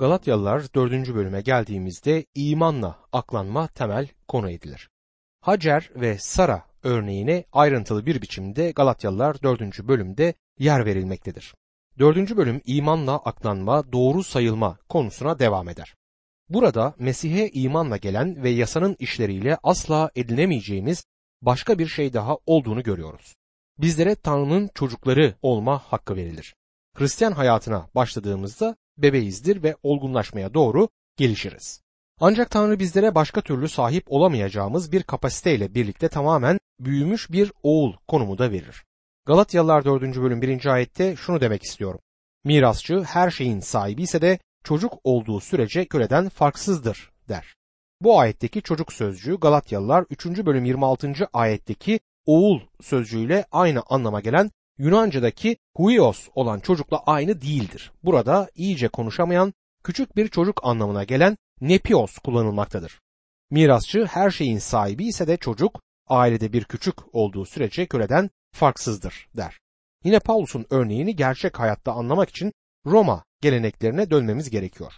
Galatyalılar 4. bölüme geldiğimizde imanla aklanma temel konu edilir. Hacer ve Sara örneğine ayrıntılı bir biçimde Galatyalılar 4. bölümde yer verilmektedir. 4. bölüm imanla aklanma, doğru sayılma konusuna devam eder. Burada Mesih'e imanla gelen ve yasanın işleriyle asla edinemeyeceğimiz başka bir şey daha olduğunu görüyoruz. Bizlere Tanrı'nın çocukları olma hakkı verilir. Hristiyan hayatına başladığımızda bebeğizdir ve olgunlaşmaya doğru gelişiriz. Ancak Tanrı bizlere başka türlü sahip olamayacağımız bir kapasiteyle birlikte tamamen büyümüş bir oğul konumu da verir. Galatyalılar 4. bölüm 1. ayette şunu demek istiyorum. Mirasçı her şeyin sahibi ise de çocuk olduğu sürece köleden farksızdır der. Bu ayetteki çocuk sözcüğü Galatyalılar 3. bölüm 26. ayetteki oğul sözcüğüyle aynı anlama gelen Yunanca'daki huios olan çocukla aynı değildir. Burada iyice konuşamayan küçük bir çocuk anlamına gelen nepios kullanılmaktadır. Mirasçı her şeyin sahibi ise de çocuk ailede bir küçük olduğu sürece köleden farksızdır der. Yine Paulus'un örneğini gerçek hayatta anlamak için Roma geleneklerine dönmemiz gerekiyor.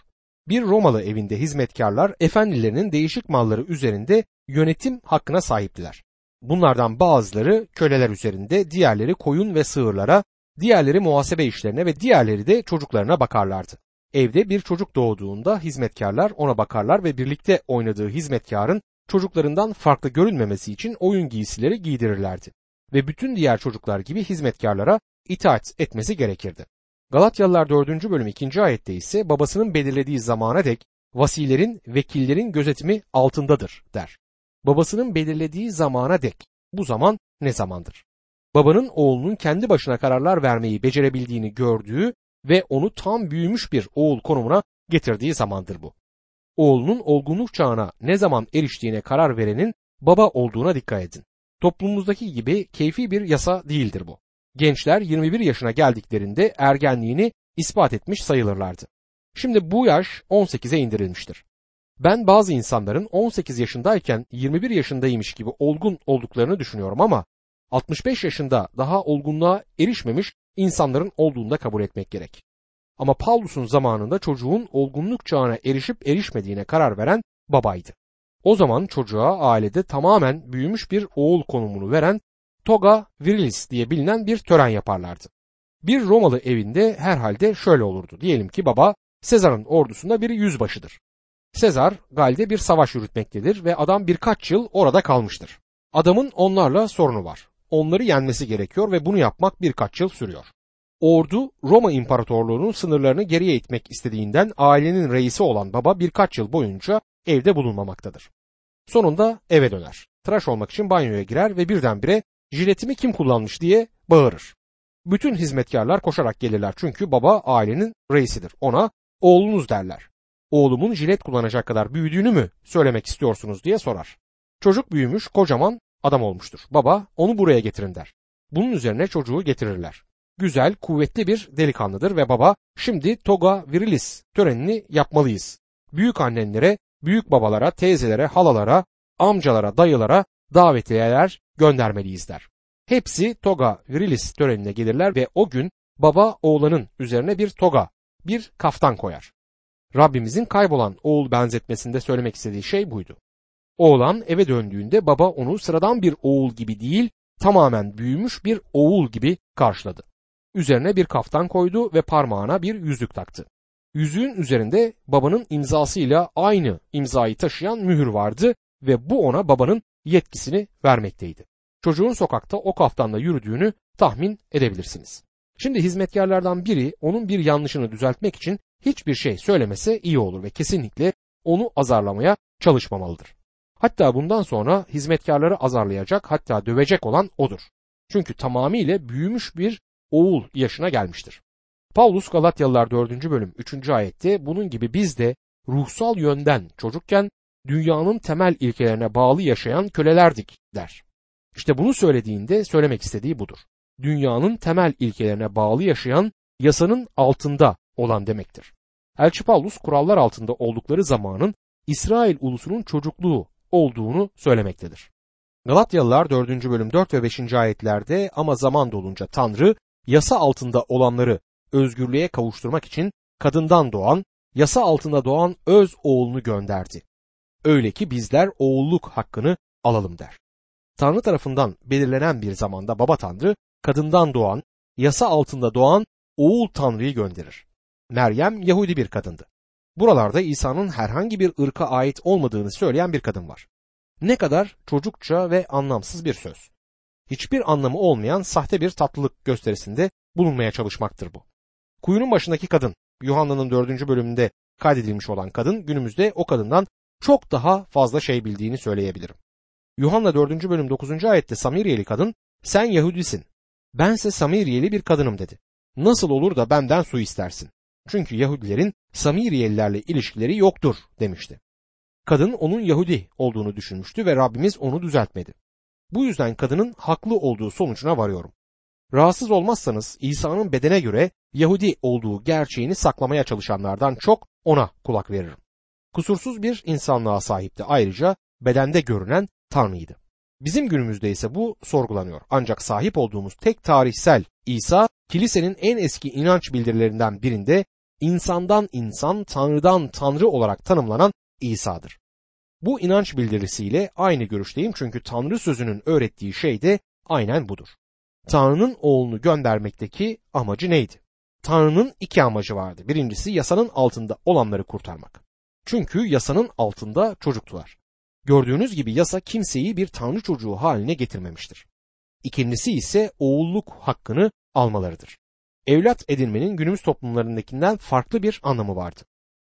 Bir Romalı evinde hizmetkarlar efendilerinin değişik malları üzerinde yönetim hakkına sahiptiler. Bunlardan bazıları köleler üzerinde, diğerleri koyun ve sığırlara, diğerleri muhasebe işlerine ve diğerleri de çocuklarına bakarlardı. Evde bir çocuk doğduğunda hizmetkarlar ona bakarlar ve birlikte oynadığı hizmetkarın çocuklarından farklı görünmemesi için oyun giysileri giydirirlerdi. Ve bütün diğer çocuklar gibi hizmetkarlara itaat etmesi gerekirdi. Galatyalılar 4. bölüm 2. ayette ise babasının belirlediği zamana dek vasilerin, vekillerin gözetimi altındadır der. Babasının belirlediği zamana dek. Bu zaman ne zamandır? Babanın oğlunun kendi başına kararlar vermeyi becerebildiğini gördüğü ve onu tam büyümüş bir oğul konumuna getirdiği zamandır bu. Oğlunun olgunluk çağına ne zaman eriştiğine karar verenin baba olduğuna dikkat edin. Toplumumuzdaki gibi keyfi bir yasa değildir bu. Gençler 21 yaşına geldiklerinde ergenliğini ispat etmiş sayılırlardı. Şimdi bu yaş 18'e indirilmiştir. Ben bazı insanların 18 yaşındayken 21 yaşındaymış gibi olgun olduklarını düşünüyorum ama 65 yaşında daha olgunluğa erişmemiş insanların olduğunu da kabul etmek gerek. Ama Paulus'un zamanında çocuğun olgunluk çağına erişip erişmediğine karar veren babaydı. O zaman çocuğa ailede tamamen büyümüş bir oğul konumunu veren toga virilis diye bilinen bir tören yaparlardı. Bir Romalı evinde herhalde şöyle olurdu. Diyelim ki baba Sezar'ın ordusunda bir yüzbaşıdır. Sezar Gal'de bir savaş yürütmektedir ve adam birkaç yıl orada kalmıştır. Adamın onlarla sorunu var. Onları yenmesi gerekiyor ve bunu yapmak birkaç yıl sürüyor. Ordu Roma İmparatorluğu'nun sınırlarını geriye itmek istediğinden ailenin reisi olan baba birkaç yıl boyunca evde bulunmamaktadır. Sonunda eve döner. Tıraş olmak için banyoya girer ve birdenbire jiletimi kim kullanmış diye bağırır. Bütün hizmetkarlar koşarak gelirler çünkü baba ailenin reisidir. Ona oğlunuz derler. Oğlumun jilet kullanacak kadar büyüdüğünü mü söylemek istiyorsunuz diye sorar. Çocuk büyümüş kocaman adam olmuştur. Baba onu buraya getirin der. Bunun üzerine çocuğu getirirler. Güzel, kuvvetli bir delikanlıdır ve baba şimdi toga virilis törenini yapmalıyız. Büyük annenlere, büyük babalara, teyzelere, halalara, amcalara, dayılara davetiyeler göndermeliyiz der. Hepsi toga virilis törenine gelirler ve o gün baba oğlanın üzerine bir toga, bir kaftan koyar. Rabbimizin kaybolan oğul benzetmesinde söylemek istediği şey buydu. Oğlan eve döndüğünde baba onu sıradan bir oğul gibi değil, tamamen büyümüş bir oğul gibi karşıladı. Üzerine bir kaftan koydu ve parmağına bir yüzük taktı. Yüzüğün üzerinde babanın imzasıyla aynı imzayı taşıyan mühür vardı ve bu ona babanın yetkisini vermekteydi. Çocuğun sokakta o kaftanla yürüdüğünü tahmin edebilirsiniz. Şimdi hizmetkarlardan biri onun bir yanlışını düzeltmek için hiçbir şey söylemese iyi olur ve kesinlikle onu azarlamaya çalışmamalıdır. Hatta bundan sonra hizmetkarları azarlayacak hatta dövecek olan odur. Çünkü tamamıyla büyümüş bir oğul yaşına gelmiştir. Paulus Galatyalılar 4. bölüm 3. ayette bunun gibi biz de ruhsal yönden çocukken dünyanın temel ilkelerine bağlı yaşayan kölelerdik der. İşte bunu söylediğinde söylemek istediği budur. Dünyanın temel ilkelerine bağlı yaşayan yasanın altında olan demektir. Elçi Paulus kurallar altında oldukları zamanın İsrail ulusunun çocukluğu olduğunu söylemektedir. Galatyalılar 4. bölüm 4 ve 5. ayetlerde ama zaman dolunca Tanrı yasa altında olanları özgürlüğe kavuşturmak için kadından doğan yasa altında doğan öz oğlunu gönderdi. Öyle ki bizler oğulluk hakkını alalım der. Tanrı tarafından belirlenen bir zamanda baba Tanrı kadından doğan, yasa altında doğan oğul Tanrı'yı gönderir. Meryem Yahudi bir kadındı. Buralarda İsa'nın herhangi bir ırka ait olmadığını söyleyen bir kadın var. Ne kadar çocukça ve anlamsız bir söz. Hiçbir anlamı olmayan sahte bir tatlılık gösterisinde bulunmaya çalışmaktır bu. Kuyunun başındaki kadın, Yuhanna'nın dördüncü bölümünde kaydedilmiş olan kadın günümüzde o kadından çok daha fazla şey bildiğini söyleyebilirim. Yuhanna 4. bölüm 9. ayette Samiriyeli kadın sen Yahudisin bense Samiriyeli bir kadınım dedi. Nasıl olur da benden su istersin? Çünkü Yahudilerin Samiriyelilerle ilişkileri yoktur demişti. Kadın onun Yahudi olduğunu düşünmüştü ve Rabbimiz onu düzeltmedi. Bu yüzden kadının haklı olduğu sonucuna varıyorum. Rahatsız olmazsanız İsa'nın bedene göre Yahudi olduğu gerçeğini saklamaya çalışanlardan çok ona kulak veririm. Kusursuz bir insanlığa sahipti ayrıca bedende görünen Tanrı'ydı. Bizim günümüzde ise bu sorgulanıyor. Ancak sahip olduğumuz tek tarihsel İsa, kilisenin en eski inanç bildirilerinden birinde insandan insan, Tanrı'dan Tanrı olarak tanımlanan İsa'dır. Bu inanç bildirisiyle aynı görüşteyim çünkü Tanrı sözünün öğrettiği şey de aynen budur. Tanrı'nın oğlunu göndermekteki amacı neydi? Tanrı'nın iki amacı vardı. Birincisi yasanın altında olanları kurtarmak. Çünkü yasanın altında çocuktular. Gördüğünüz gibi yasa kimseyi bir tanrı çocuğu haline getirmemiştir. İkincisi ise oğulluk hakkını almalarıdır. Evlat edinmenin günümüz toplumlarındakinden farklı bir anlamı vardı.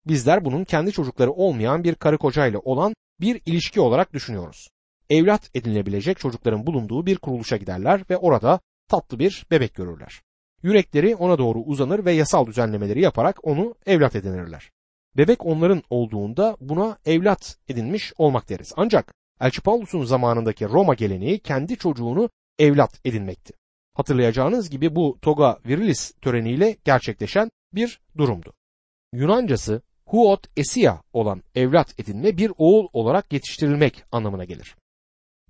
Bizler bunun kendi çocukları olmayan bir karı kocayla olan bir ilişki olarak düşünüyoruz. Evlat edinilebilecek çocukların bulunduğu bir kuruluşa giderler ve orada tatlı bir bebek görürler. Yürekleri ona doğru uzanır ve yasal düzenlemeleri yaparak onu evlat edinirler. Bebek onların olduğunda buna evlat edinmiş olmak deriz. Ancak Elçi Paulus'un zamanındaki Roma geleneği kendi çocuğunu evlat edinmekti. Hatırlayacağınız gibi bu toga virilis töreniyle gerçekleşen bir durumdu. Yunancası huot esia olan evlat edinme bir oğul olarak yetiştirilmek anlamına gelir.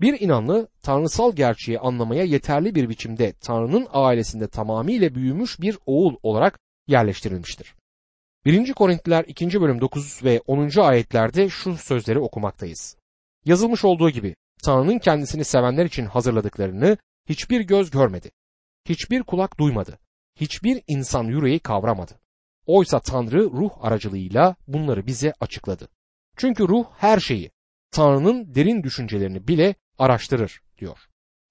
Bir inanlı tanrısal gerçeği anlamaya yeterli bir biçimde Tanrı'nın ailesinde tamamıyla büyümüş bir oğul olarak yerleştirilmiştir. 1. Korintliler 2. bölüm 9 ve 10. ayetlerde şu sözleri okumaktayız. Yazılmış olduğu gibi Tanrı'nın kendisini sevenler için hazırladıklarını hiçbir göz görmedi. Hiçbir kulak duymadı. Hiçbir insan yüreği kavramadı. Oysa Tanrı ruh aracılığıyla bunları bize açıkladı. Çünkü ruh her şeyi, Tanrı'nın derin düşüncelerini bile araştırır diyor.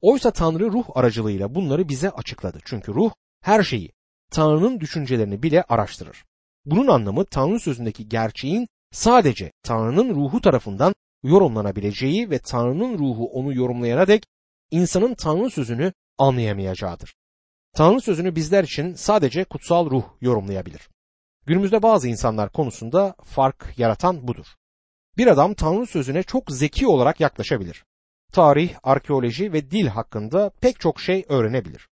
Oysa Tanrı ruh aracılığıyla bunları bize açıkladı. Çünkü ruh her şeyi, Tanrı'nın düşüncelerini bile araştırır. Bunun anlamı Tanrı sözündeki gerçeğin sadece Tanrı'nın ruhu tarafından yorumlanabileceği ve Tanrı'nın ruhu onu yorumlayana dek insanın Tanrı sözünü anlayamayacağıdır. Tanrı sözünü bizler için sadece kutsal ruh yorumlayabilir. Günümüzde bazı insanlar konusunda fark yaratan budur. Bir adam Tanrı sözüne çok zeki olarak yaklaşabilir. Tarih, arkeoloji ve dil hakkında pek çok şey öğrenebilir.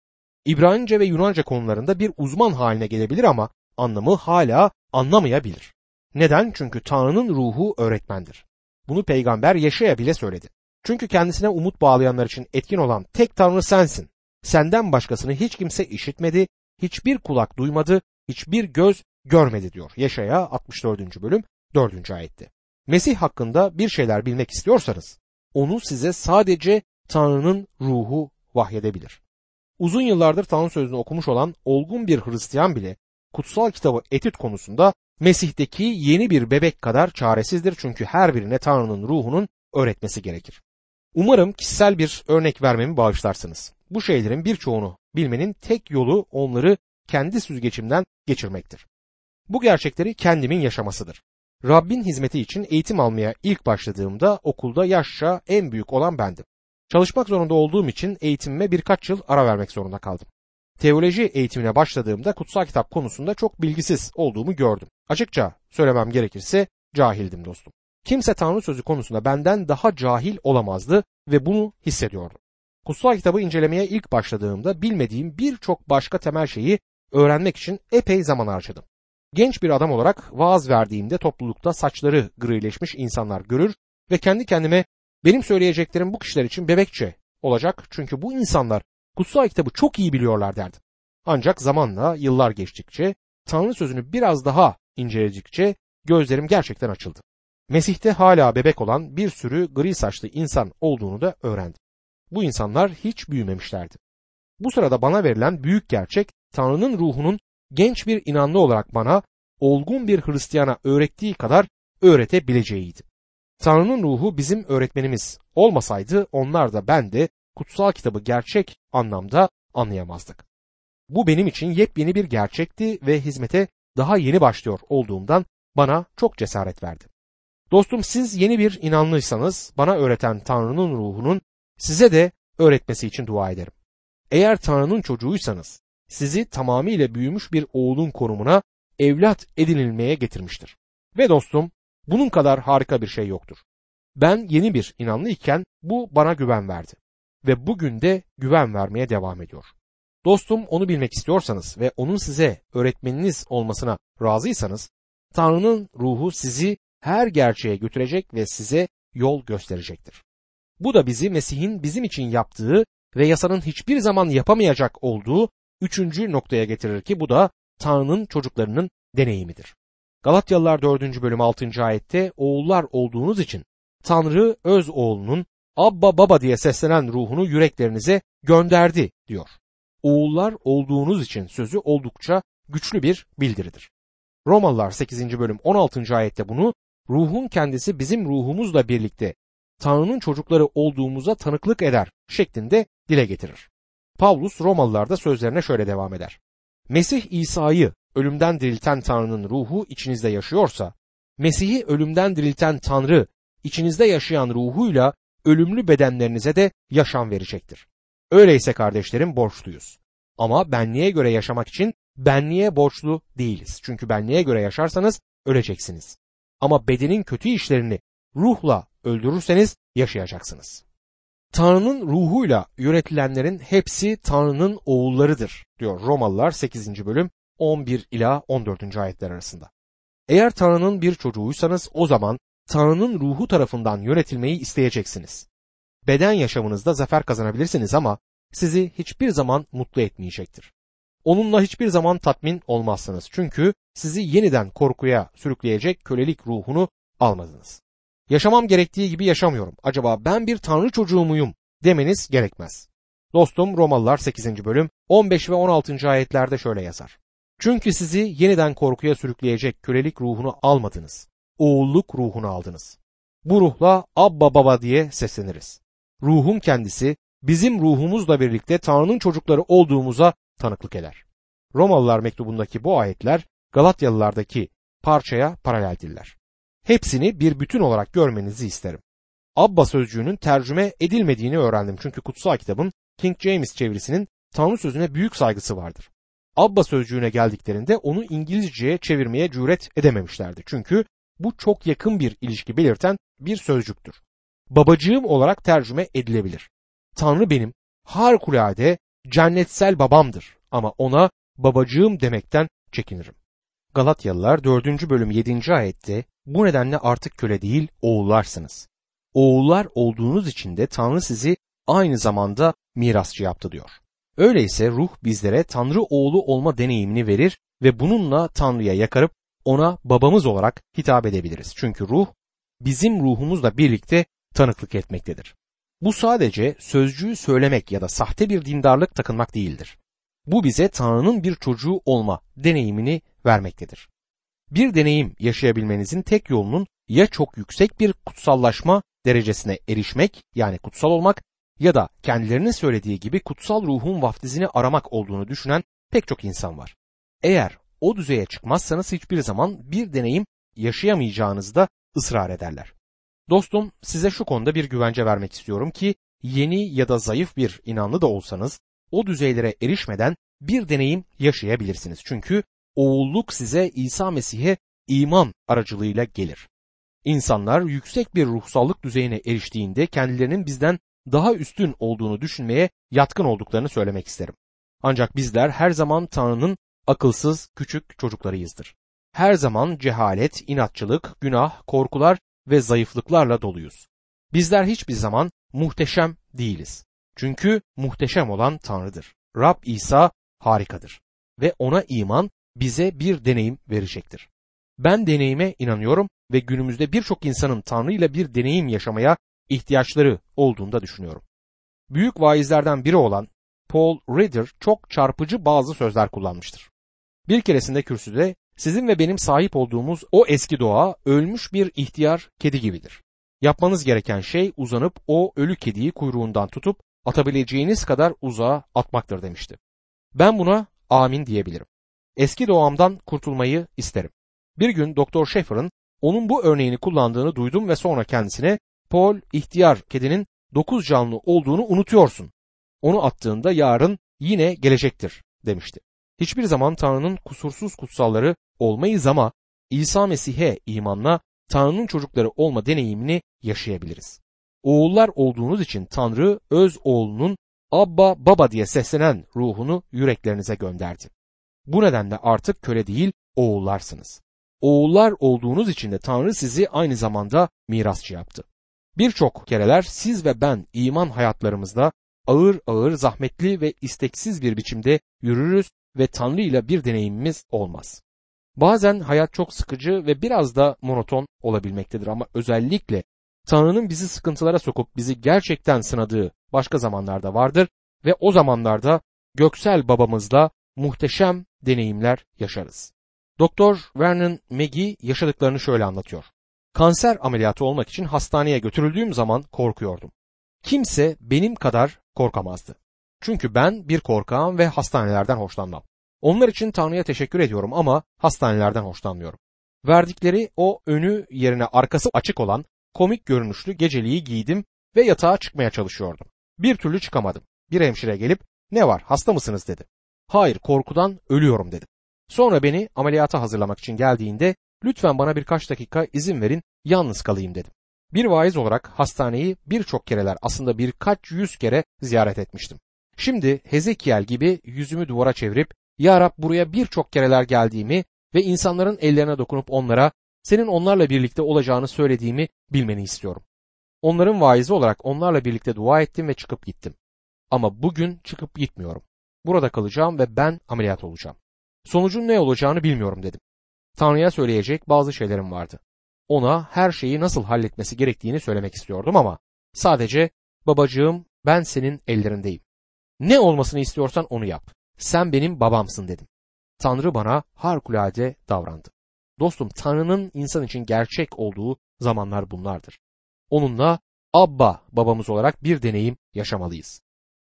İbranice ve Yunanca konularında bir uzman haline gelebilir ama anlamı hala anlamayabilir. Neden? Çünkü Tanrı'nın ruhu öğretmendir. Bunu peygamber Yaşaya bile söyledi. Çünkü kendisine umut bağlayanlar için etkin olan tek Tanrı sensin. Senden başkasını hiç kimse işitmedi, hiçbir kulak duymadı, hiçbir göz görmedi diyor. Yaşaya 64. bölüm 4. ayette. Mesih hakkında bir şeyler bilmek istiyorsanız onu size sadece Tanrı'nın ruhu vahyedebilir. Uzun yıllardır Tanrı sözünü okumuş olan olgun bir Hristiyan bile kutsal kitabı etüt konusunda Mesih'teki yeni bir bebek kadar çaresizdir çünkü her birine Tanrı'nın ruhunun öğretmesi gerekir. Umarım kişisel bir örnek vermemi bağışlarsınız. Bu şeylerin birçoğunu bilmenin tek yolu onları kendi süzgeçimden geçirmektir. Bu gerçekleri kendimin yaşamasıdır. Rabbin hizmeti için eğitim almaya ilk başladığımda okulda yaşça en büyük olan bendim. Çalışmak zorunda olduğum için eğitimime birkaç yıl ara vermek zorunda kaldım teoloji eğitimine başladığımda kutsal kitap konusunda çok bilgisiz olduğumu gördüm. Açıkça söylemem gerekirse cahildim dostum. Kimse Tanrı sözü konusunda benden daha cahil olamazdı ve bunu hissediyordum. Kutsal kitabı incelemeye ilk başladığımda bilmediğim birçok başka temel şeyi öğrenmek için epey zaman harcadım. Genç bir adam olarak vaaz verdiğimde toplulukta saçları grileşmiş insanlar görür ve kendi kendime benim söyleyeceklerim bu kişiler için bebekçe olacak çünkü bu insanlar kutsal kitabı çok iyi biliyorlar derdim. Ancak zamanla yıllar geçtikçe Tanrı sözünü biraz daha inceledikçe gözlerim gerçekten açıldı. Mesih'te hala bebek olan bir sürü gri saçlı insan olduğunu da öğrendim. Bu insanlar hiç büyümemişlerdi. Bu sırada bana verilen büyük gerçek Tanrı'nın ruhunun genç bir inanlı olarak bana olgun bir Hristiyana öğrettiği kadar öğretebileceğiydi. Tanrı'nın ruhu bizim öğretmenimiz olmasaydı onlar da ben de kutsal kitabı gerçek anlamda anlayamazdık. Bu benim için yepyeni bir gerçekti ve hizmete daha yeni başlıyor olduğumdan bana çok cesaret verdi. Dostum siz yeni bir inanlıysanız bana öğreten Tanrı'nın ruhunun size de öğretmesi için dua ederim. Eğer Tanrı'nın çocuğuysanız sizi tamamıyla büyümüş bir oğlun konumuna evlat edinilmeye getirmiştir. Ve dostum bunun kadar harika bir şey yoktur. Ben yeni bir inanlı iken bu bana güven verdi ve bugün de güven vermeye devam ediyor. Dostum onu bilmek istiyorsanız ve onun size öğretmeniniz olmasına razıysanız Tanrı'nın ruhu sizi her gerçeğe götürecek ve size yol gösterecektir. Bu da bizi Mesih'in bizim için yaptığı ve yasanın hiçbir zaman yapamayacak olduğu üçüncü noktaya getirir ki bu da Tanrı'nın çocuklarının deneyimidir. Galatyalılar 4. bölüm 6. ayette oğullar olduğunuz için Tanrı öz oğlunun Abba Baba diye seslenen ruhunu yüreklerinize gönderdi diyor. Oğullar olduğunuz için sözü oldukça güçlü bir bildiridir. Romalılar 8. bölüm 16. ayette bunu ruhun kendisi bizim ruhumuzla birlikte Tanrı'nın çocukları olduğumuza tanıklık eder şeklinde dile getirir. Pavlus Romalılarda sözlerine şöyle devam eder. Mesih İsa'yı ölümden dirilten Tanrı'nın ruhu içinizde yaşıyorsa, Mesih'i ölümden dirilten Tanrı içinizde yaşayan ruhuyla ölümlü bedenlerinize de yaşam verecektir. Öyleyse kardeşlerim borçluyuz. Ama benliğe göre yaşamak için benliğe borçlu değiliz. Çünkü benliğe göre yaşarsanız öleceksiniz. Ama bedenin kötü işlerini ruhla öldürürseniz yaşayacaksınız. Tanrı'nın ruhuyla yönetilenlerin hepsi Tanrı'nın oğullarıdır diyor Romalılar 8. bölüm 11 ila 14. ayetler arasında. Eğer Tanrı'nın bir çocuğuysanız o zaman Tanrı'nın ruhu tarafından yönetilmeyi isteyeceksiniz. Beden yaşamınızda zafer kazanabilirsiniz ama sizi hiçbir zaman mutlu etmeyecektir. Onunla hiçbir zaman tatmin olmazsınız çünkü sizi yeniden korkuya sürükleyecek kölelik ruhunu almadınız. Yaşamam gerektiği gibi yaşamıyorum. Acaba ben bir tanrı çocuğu muyum demeniz gerekmez. Dostum Romalılar 8. bölüm 15 ve 16. ayetlerde şöyle yazar. Çünkü sizi yeniden korkuya sürükleyecek kölelik ruhunu almadınız. Oğulluk ruhunu aldınız. Bu ruhla Abba Baba diye sesleniriz. Ruhun kendisi bizim ruhumuzla birlikte Tanrı'nın çocukları olduğumuza tanıklık eder. Romalılar mektubundaki bu ayetler Galatyalılardaki parçaya paraleldirler. Hepsini bir bütün olarak görmenizi isterim. Abba sözcüğünün tercüme edilmediğini öğrendim çünkü kutsal kitabın King James çevirisinin Tanrı sözüne büyük saygısı vardır. Abba sözcüğüne geldiklerinde onu İngilizceye çevirmeye cüret edememişlerdi. Çünkü bu çok yakın bir ilişki belirten bir sözcüktür. Babacığım olarak tercüme edilebilir. Tanrı benim harikulade cennetsel babamdır ama ona babacığım demekten çekinirim. Galatyalılar 4. bölüm 7. ayette bu nedenle artık köle değil oğullarsınız. Oğullar olduğunuz için de Tanrı sizi aynı zamanda mirasçı yaptı diyor. Öyleyse ruh bizlere Tanrı oğlu olma deneyimini verir ve bununla Tanrı'ya yakarıp ona babamız olarak hitap edebiliriz. Çünkü ruh bizim ruhumuzla birlikte tanıklık etmektedir. Bu sadece sözcüğü söylemek ya da sahte bir dindarlık takınmak değildir. Bu bize Tanrı'nın bir çocuğu olma deneyimini vermektedir. Bir deneyim yaşayabilmenizin tek yolunun ya çok yüksek bir kutsallaşma derecesine erişmek yani kutsal olmak ya da kendilerinin söylediği gibi kutsal ruhun vaftizini aramak olduğunu düşünen pek çok insan var. Eğer o düzeye çıkmazsanız hiçbir zaman bir deneyim yaşayamayacağınızda ısrar ederler. Dostum size şu konuda bir güvence vermek istiyorum ki yeni ya da zayıf bir inanlı da olsanız o düzeylere erişmeden bir deneyim yaşayabilirsiniz. Çünkü oğulluk size İsa Mesih'e iman aracılığıyla gelir. İnsanlar yüksek bir ruhsallık düzeyine eriştiğinde kendilerinin bizden daha üstün olduğunu düşünmeye yatkın olduklarını söylemek isterim. Ancak bizler her zaman Tanrı'nın akılsız küçük çocuklarıyızdır. Her zaman cehalet, inatçılık, günah, korkular ve zayıflıklarla doluyuz. Bizler hiçbir zaman muhteşem değiliz. Çünkü muhteşem olan Tanrı'dır. Rab İsa harikadır ve ona iman bize bir deneyim verecektir. Ben deneyime inanıyorum ve günümüzde birçok insanın Tanrı ile bir deneyim yaşamaya ihtiyaçları olduğunda düşünüyorum. Büyük vaizlerden biri olan Paul Reader çok çarpıcı bazı sözler kullanmıştır. Bir keresinde kürsüde sizin ve benim sahip olduğumuz o eski doğa ölmüş bir ihtiyar kedi gibidir. Yapmanız gereken şey uzanıp o ölü kediyi kuyruğundan tutup atabileceğiniz kadar uzağa atmaktır demişti. Ben buna amin diyebilirim. Eski doğamdan kurtulmayı isterim. Bir gün Doktor Schaeffer'ın onun bu örneğini kullandığını duydum ve sonra kendisine Paul ihtiyar kedinin dokuz canlı olduğunu unutuyorsun. Onu attığında yarın yine gelecektir demişti. Hiçbir zaman Tanrı'nın kusursuz kutsalları olmayız ama İsa Mesih'e imanla Tanrı'nın çocukları olma deneyimini yaşayabiliriz. Oğullar olduğunuz için Tanrı öz oğlunun Abba Baba diye seslenen ruhunu yüreklerinize gönderdi. Bu nedenle artık köle değil oğullarsınız. Oğullar olduğunuz için de Tanrı sizi aynı zamanda mirasçı yaptı. Birçok kereler siz ve ben iman hayatlarımızda ağır ağır zahmetli ve isteksiz bir biçimde yürürüz ve Tanrı ile bir deneyimimiz olmaz. Bazen hayat çok sıkıcı ve biraz da monoton olabilmektedir ama özellikle Tanrı'nın bizi sıkıntılara sokup bizi gerçekten sınadığı başka zamanlarda vardır ve o zamanlarda göksel babamızla muhteşem deneyimler yaşarız. Doktor Vernon McGee yaşadıklarını şöyle anlatıyor. Kanser ameliyatı olmak için hastaneye götürüldüğüm zaman korkuyordum. Kimse benim kadar korkamazdı. Çünkü ben bir korkağım ve hastanelerden hoşlanmam. Onlar için Tanrı'ya teşekkür ediyorum ama hastanelerden hoşlanmıyorum. Verdikleri o önü yerine arkası açık olan komik görünüşlü geceliği giydim ve yatağa çıkmaya çalışıyordum. Bir türlü çıkamadım. Bir hemşire gelip ne var hasta mısınız dedi. Hayır korkudan ölüyorum dedim. Sonra beni ameliyata hazırlamak için geldiğinde lütfen bana birkaç dakika izin verin yalnız kalayım dedim. Bir vaiz olarak hastaneyi birçok kereler aslında birkaç yüz kere ziyaret etmiştim. Şimdi Hezekiel gibi yüzümü duvara çevirip Ya Rab buraya birçok kereler geldiğimi ve insanların ellerine dokunup onlara senin onlarla birlikte olacağını söylediğimi bilmeni istiyorum. Onların vaizi olarak onlarla birlikte dua ettim ve çıkıp gittim. Ama bugün çıkıp gitmiyorum. Burada kalacağım ve ben ameliyat olacağım. Sonucun ne olacağını bilmiyorum dedim. Tanrı'ya söyleyecek bazı şeylerim vardı. Ona her şeyi nasıl halletmesi gerektiğini söylemek istiyordum ama sadece babacığım ben senin ellerindeyim. Ne olmasını istiyorsan onu yap. Sen benim babamsın dedim. Tanrı bana harikulade davrandı. Dostum Tanrı'nın insan için gerçek olduğu zamanlar bunlardır. Onunla Abba babamız olarak bir deneyim yaşamalıyız.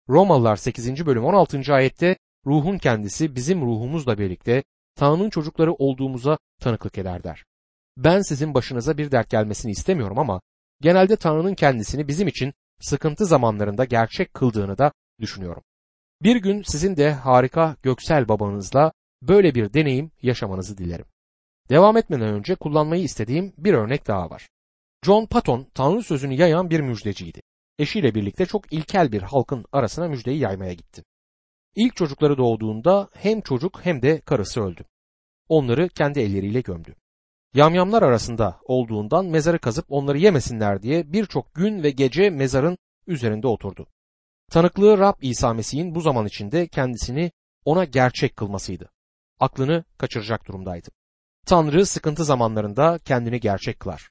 Romalılar 8. bölüm 16. ayette ruhun kendisi bizim ruhumuzla birlikte Tanrı'nın çocukları olduğumuza tanıklık eder der. Ben sizin başınıza bir dert gelmesini istemiyorum ama genelde Tanrı'nın kendisini bizim için sıkıntı zamanlarında gerçek kıldığını da düşünüyorum. Bir gün sizin de harika göksel babanızla böyle bir deneyim yaşamanızı dilerim. Devam etmeden önce kullanmayı istediğim bir örnek daha var. John Patton Tanrı sözünü yayan bir müjdeciydi. Eşiyle birlikte çok ilkel bir halkın arasına müjdeyi yaymaya gitti. İlk çocukları doğduğunda hem çocuk hem de karısı öldü. Onları kendi elleriyle gömdü. Yamyamlar arasında olduğundan mezarı kazıp onları yemesinler diye birçok gün ve gece mezarın üzerinde oturdu. Tanıklığı Rab İsa Mesih'in bu zaman içinde kendisini ona gerçek kılmasıydı. Aklını kaçıracak durumdaydı. Tanrı sıkıntı zamanlarında kendini gerçek kılar.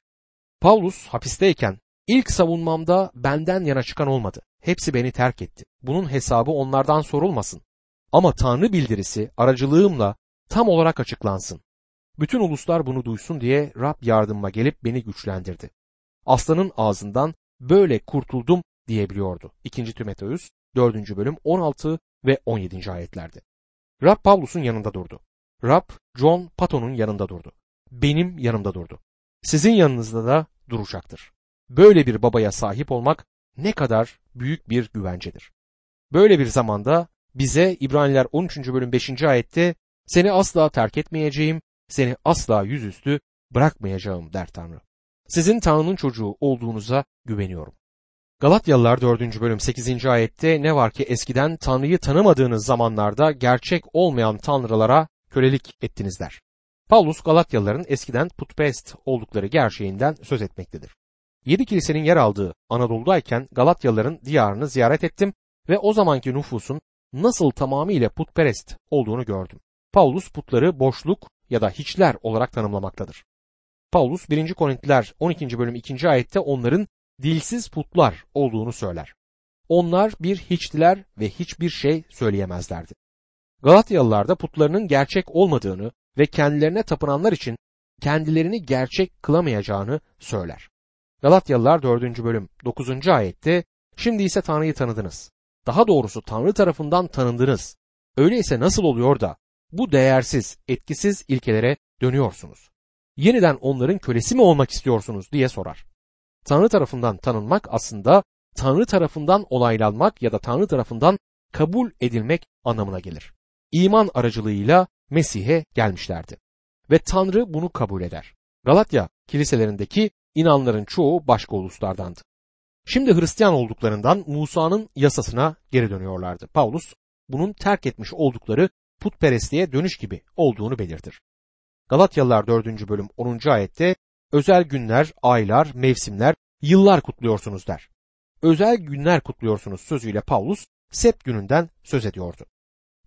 Paulus hapisteyken ilk savunmamda benden yana çıkan olmadı. Hepsi beni terk etti. Bunun hesabı onlardan sorulmasın. Ama Tanrı bildirisi aracılığımla tam olarak açıklansın. Bütün uluslar bunu duysun diye Rab yardımıma gelip beni güçlendirdi. Aslanın ağzından böyle kurtuldum diyebiliyordu. 2. Timoteus 4. bölüm 16 ve 17. ayetlerde. Rab Pavlus'un yanında durdu. Rab John Patton'un yanında durdu. Benim yanımda durdu. Sizin yanınızda da duracaktır. Böyle bir babaya sahip olmak ne kadar büyük bir güvencedir. Böyle bir zamanda bize İbraniler 13. bölüm 5. ayette seni asla terk etmeyeceğim, seni asla yüzüstü bırakmayacağım der Tanrı. Sizin Tanrı'nın çocuğu olduğunuza güveniyorum. Galatyalılar 4. bölüm 8. ayette ne var ki eskiden Tanrı'yı tanımadığınız zamanlarda gerçek olmayan tanrılara kölelik ettiniz der. Paulus Galatyalıların eskiden putperest oldukları gerçeğinden söz etmektedir. Yedi kilisenin yer aldığı Anadolu'dayken Galatyalıların diyarını ziyaret ettim ve o zamanki nüfusun nasıl tamamıyla putperest olduğunu gördüm. Paulus putları boşluk, ya da hiçler olarak tanımlamaktadır. Paulus 1. Korintiler 12. bölüm 2. ayette onların dilsiz putlar olduğunu söyler. Onlar bir hiçtiler ve hiçbir şey söyleyemezlerdi. Galatyalılar da putlarının gerçek olmadığını ve kendilerine tapınanlar için kendilerini gerçek kılamayacağını söyler. Galatyalılar 4. bölüm 9. ayette Şimdi ise Tanrı'yı tanıdınız. Daha doğrusu Tanrı tarafından tanındınız. Öyleyse nasıl oluyor da bu değersiz, etkisiz ilkelere dönüyorsunuz? Yeniden onların kölesi mi olmak istiyorsunuz diye sorar. Tanrı tarafından tanınmak aslında Tanrı tarafından olaylanmak ya da Tanrı tarafından kabul edilmek anlamına gelir. İman aracılığıyla Mesih'e gelmişlerdi. Ve Tanrı bunu kabul eder. Galatya kiliselerindeki inanların çoğu başka uluslardandı. Şimdi Hristiyan olduklarından Musa'nın yasasına geri dönüyorlardı. Paulus bunun terk etmiş oldukları putperestliğe dönüş gibi olduğunu belirtir. Galatyalılar 4. bölüm 10. ayette özel günler, aylar, mevsimler, yıllar kutluyorsunuz der. Özel günler kutluyorsunuz sözüyle Paulus Sept gününden söz ediyordu.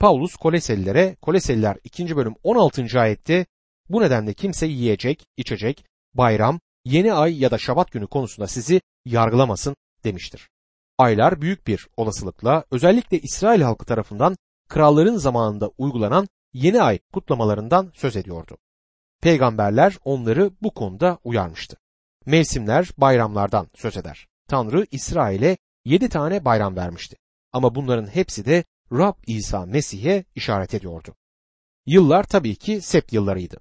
Paulus Koleselilere, Koleseliler 2. bölüm 16. ayette bu nedenle kimse yiyecek, içecek, bayram, yeni ay ya da şabat günü konusunda sizi yargılamasın demiştir. Aylar büyük bir olasılıkla özellikle İsrail halkı tarafından kralların zamanında uygulanan yeni ay kutlamalarından söz ediyordu. Peygamberler onları bu konuda uyarmıştı. Mevsimler bayramlardan söz eder. Tanrı İsrail'e yedi tane bayram vermişti. Ama bunların hepsi de Rab İsa Mesih'e işaret ediyordu. Yıllar tabii ki sept yıllarıydı.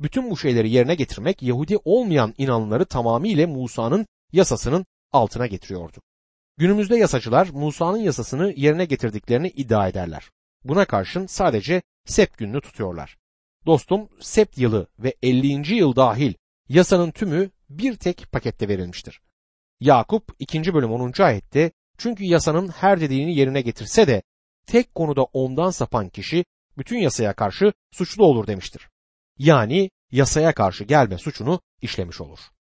Bütün bu şeyleri yerine getirmek Yahudi olmayan inananları tamamıyla Musa'nın yasasının altına getiriyordu. Günümüzde yasacılar Musa'nın yasasını yerine getirdiklerini iddia ederler. Buna karşın sadece sept gününü tutuyorlar. Dostum sept yılı ve 50. yıl dahil yasanın tümü bir tek pakette verilmiştir. Yakup 2. bölüm 10. ayette çünkü yasanın her dediğini yerine getirse de tek konuda ondan sapan kişi bütün yasaya karşı suçlu olur demiştir. Yani yasaya karşı gelme suçunu işlemiş olur.